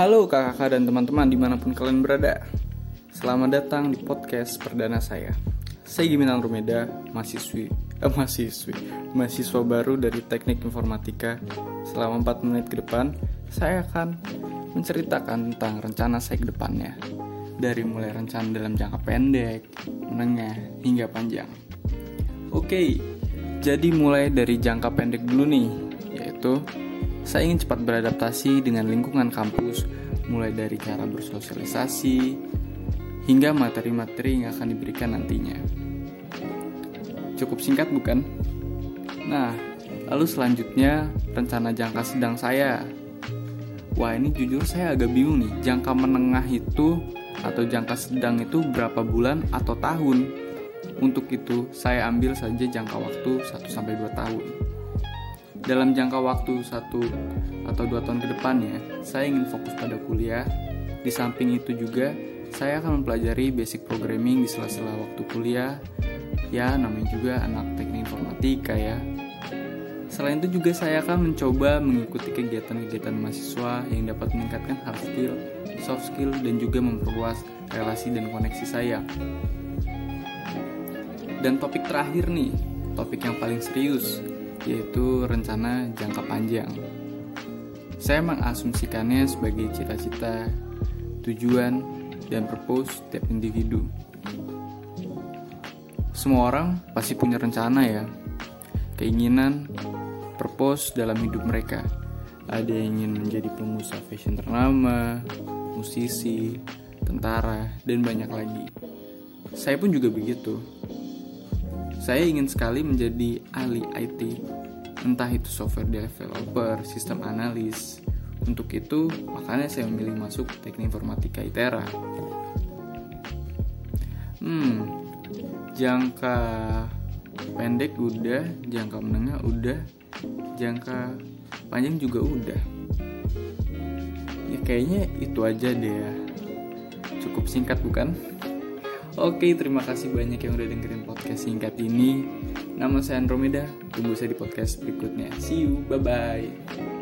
Halo kakak-kakak dan teman-teman di mana pun kalian berada. Selamat datang di podcast perdana saya. Saya Giminan Rumeda, mahasiswi, eh, mahasiswi Mahasiswa baru dari teknik informatika. Selama 4 menit ke depan Saya akan menceritakan tentang rencana saya ke depannya. Dari mulai rencana dalam jangka pendek, menengah, hingga panjang. Oke, jadi mulai dari jangka pendek dulu nih Yaitu saya ingin cepat beradaptasi dengan lingkungan kampus, mulai dari cara bersosialisasi hingga materi-materi yang akan diberikan nantinya. Cukup singkat bukan? Nah, lalu selanjutnya rencana jangka sedang saya. Wah, ini jujur saya agak bingung nih. Jangka menengah itu atau jangka sedang itu berapa bulan atau tahun? Untuk itu, saya ambil saja jangka waktu 1 sampai 2 tahun. Dalam jangka waktu satu atau dua tahun ke depannya, saya ingin fokus pada kuliah. Di samping itu juga, saya akan mempelajari basic programming di sela-sela waktu kuliah. Ya, namanya juga anak teknik informatika ya. Selain itu juga saya akan mencoba mengikuti kegiatan-kegiatan mahasiswa yang dapat meningkatkan hard skill, soft skill, dan juga memperluas relasi dan koneksi saya. Dan topik terakhir nih, topik yang paling serius, yaitu rencana jangka panjang. Saya mengasumsikannya sebagai cita-cita, tujuan, dan purpose tiap individu. Semua orang pasti punya rencana ya, keinginan, purpose dalam hidup mereka. Ada yang ingin menjadi pengusaha fashion ternama, musisi, tentara, dan banyak lagi. Saya pun juga begitu. Saya ingin sekali menjadi ahli IT, entah itu software developer, sistem analis. Untuk itu, makanya saya memilih masuk teknik informatika ITERA. Hmm, jangka pendek udah, jangka menengah udah, jangka panjang juga udah. Ya kayaknya itu aja deh ya. Cukup singkat bukan? Oke, terima kasih banyak yang udah dengerin podcast singkat ini. Nama saya Andromeda. Tunggu saya di podcast berikutnya. See you, bye-bye.